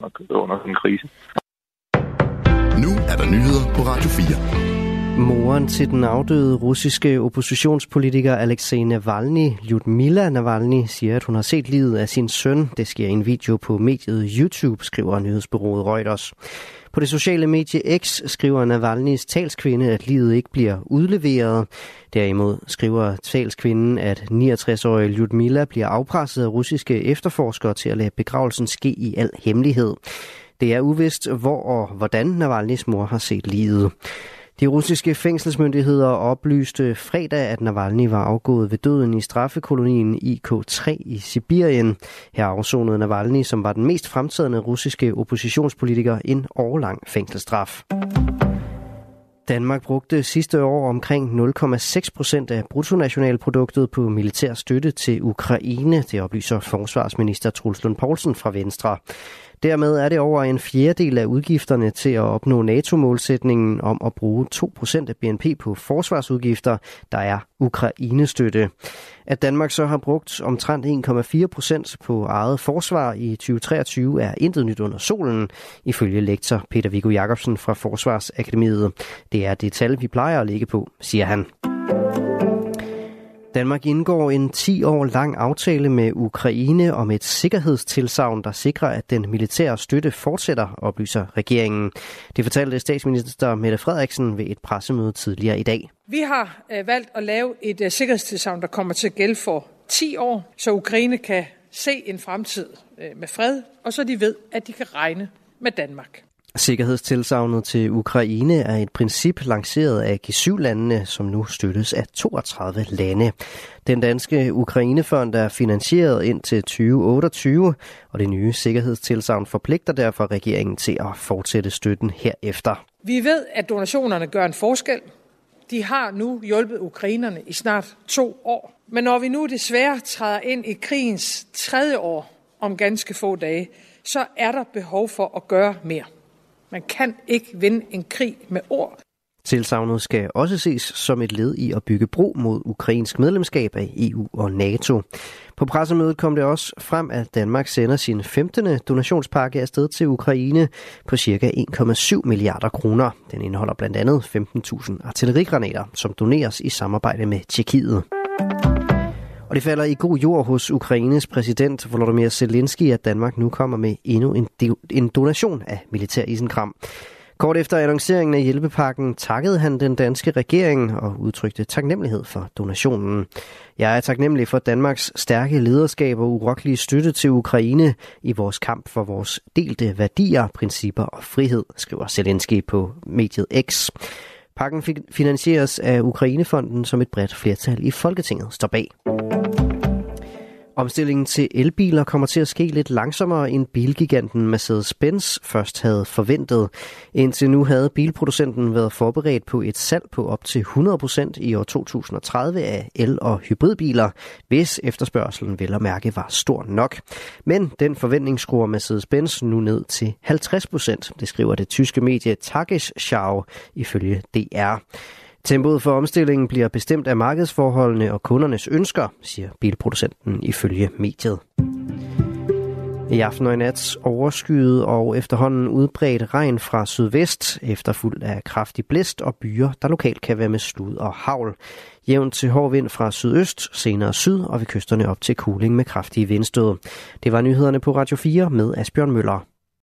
under en krise. Nu er der nyheder på Radio 4. Moren til den afdøde russiske oppositionspolitiker Alexei Navalny, Lyudmila Navalny, siger, at hun har set livet af sin søn. Det sker i en video på mediet YouTube, skriver nyhedsbyrået Reuters. På det sociale medie X skriver Navalny's talskvinde, at livet ikke bliver udleveret. Derimod skriver talskvinden, at 69-årige Lyudmila bliver afpresset af russiske efterforskere til at lade begravelsen ske i al hemmelighed. Det er uvist, hvor og hvordan Navalny's mor har set livet. De russiske fængselsmyndigheder oplyste fredag, at Navalny var afgået ved døden i straffekolonien IK3 i Sibirien. Her afsonede Navalny, som var den mest fremtrædende russiske oppositionspolitiker, en årlang fængselsstraf. Danmark brugte sidste år omkring 0,6 procent af bruttonationalproduktet på militær støtte til Ukraine, det oplyser forsvarsminister Truls Lund Poulsen fra Venstre. Dermed er det over en fjerdedel af udgifterne til at opnå NATO-målsætningen om at bruge 2% af BNP på forsvarsudgifter, der er Ukraine-støtte. At Danmark så har brugt omtrent 1,4% på eget forsvar i 2023 er intet nyt under solen, ifølge lektor Peter Viggo Jacobsen fra Forsvarsakademiet. Det er det tal, vi plejer at ligge på, siger han. Danmark indgår en 10 år lang aftale med Ukraine om et sikkerhedstilsavn, der sikrer, at den militære støtte fortsætter, oplyser regeringen. Det fortalte statsminister Mette Frederiksen ved et pressemøde tidligere i dag. Vi har øh, valgt at lave et øh, sikkerhedstilsavn, der kommer til at gælde for 10 år, så Ukraine kan se en fremtid øh, med fred, og så de ved, at de kan regne med Danmark. Sikkerhedstilsavnet til Ukraine er et princip lanceret af G7-landene, som nu støttes af 32 lande. Den danske Ukrainefond er finansieret indtil 2028, og det nye sikkerhedstilsavn forpligter derfor regeringen til at fortsætte støtten herefter. Vi ved, at donationerne gør en forskel. De har nu hjulpet ukrainerne i snart to år. Men når vi nu desværre træder ind i krigens tredje år om ganske få dage, så er der behov for at gøre mere. Man kan ikke vinde en krig med ord. Tilsavnet skal også ses som et led i at bygge bro mod ukrainsk medlemskab af EU og NATO. På pressemødet kom det også frem, at Danmark sender sin 15. donationspakke afsted til Ukraine på ca. 1,7 milliarder kroner. Den indeholder blandt andet 15.000 artillerigranater, som doneres i samarbejde med Tjekkiet. Det falder i god jord hos Ukraines præsident Volodymyr Zelensky, at Danmark nu kommer med endnu en, en donation af militær isenkram. Kort efter annonceringen af hjælpepakken takkede han den danske regering og udtrykte taknemmelighed for donationen. Jeg er taknemmelig for Danmarks stærke lederskab og urokkelige støtte til Ukraine i vores kamp for vores delte værdier, principper og frihed, skriver Zelensky på mediet X. Pakken finansieres af Ukrainefonden, som et bredt flertal i Folketinget står bag. Omstillingen til elbiler kommer til at ske lidt langsommere end bilgiganten Mercedes-Benz først havde forventet. Indtil nu havde bilproducenten været forberedt på et salg på op til 100% i år 2030 af el- og hybridbiler, hvis efterspørgselen vel at mærke var stor nok. Men den forventning skruer Mercedes-Benz nu ned til 50%, det skriver det tyske medie Tagesschau ifølge DR. Tempoet for omstillingen bliver bestemt af markedsforholdene og kundernes ønsker, siger bilproducenten ifølge mediet. I aften og i nat overskyet og efterhånden udbredt regn fra sydvest, efterfuldt af kraftig blæst og byer, der lokalt kan være med slud og havl. Jævnt til hård vind fra sydøst, senere syd og ved kysterne op til kuling med kraftige vindstød. Det var nyhederne på Radio 4 med Asbjørn Møller.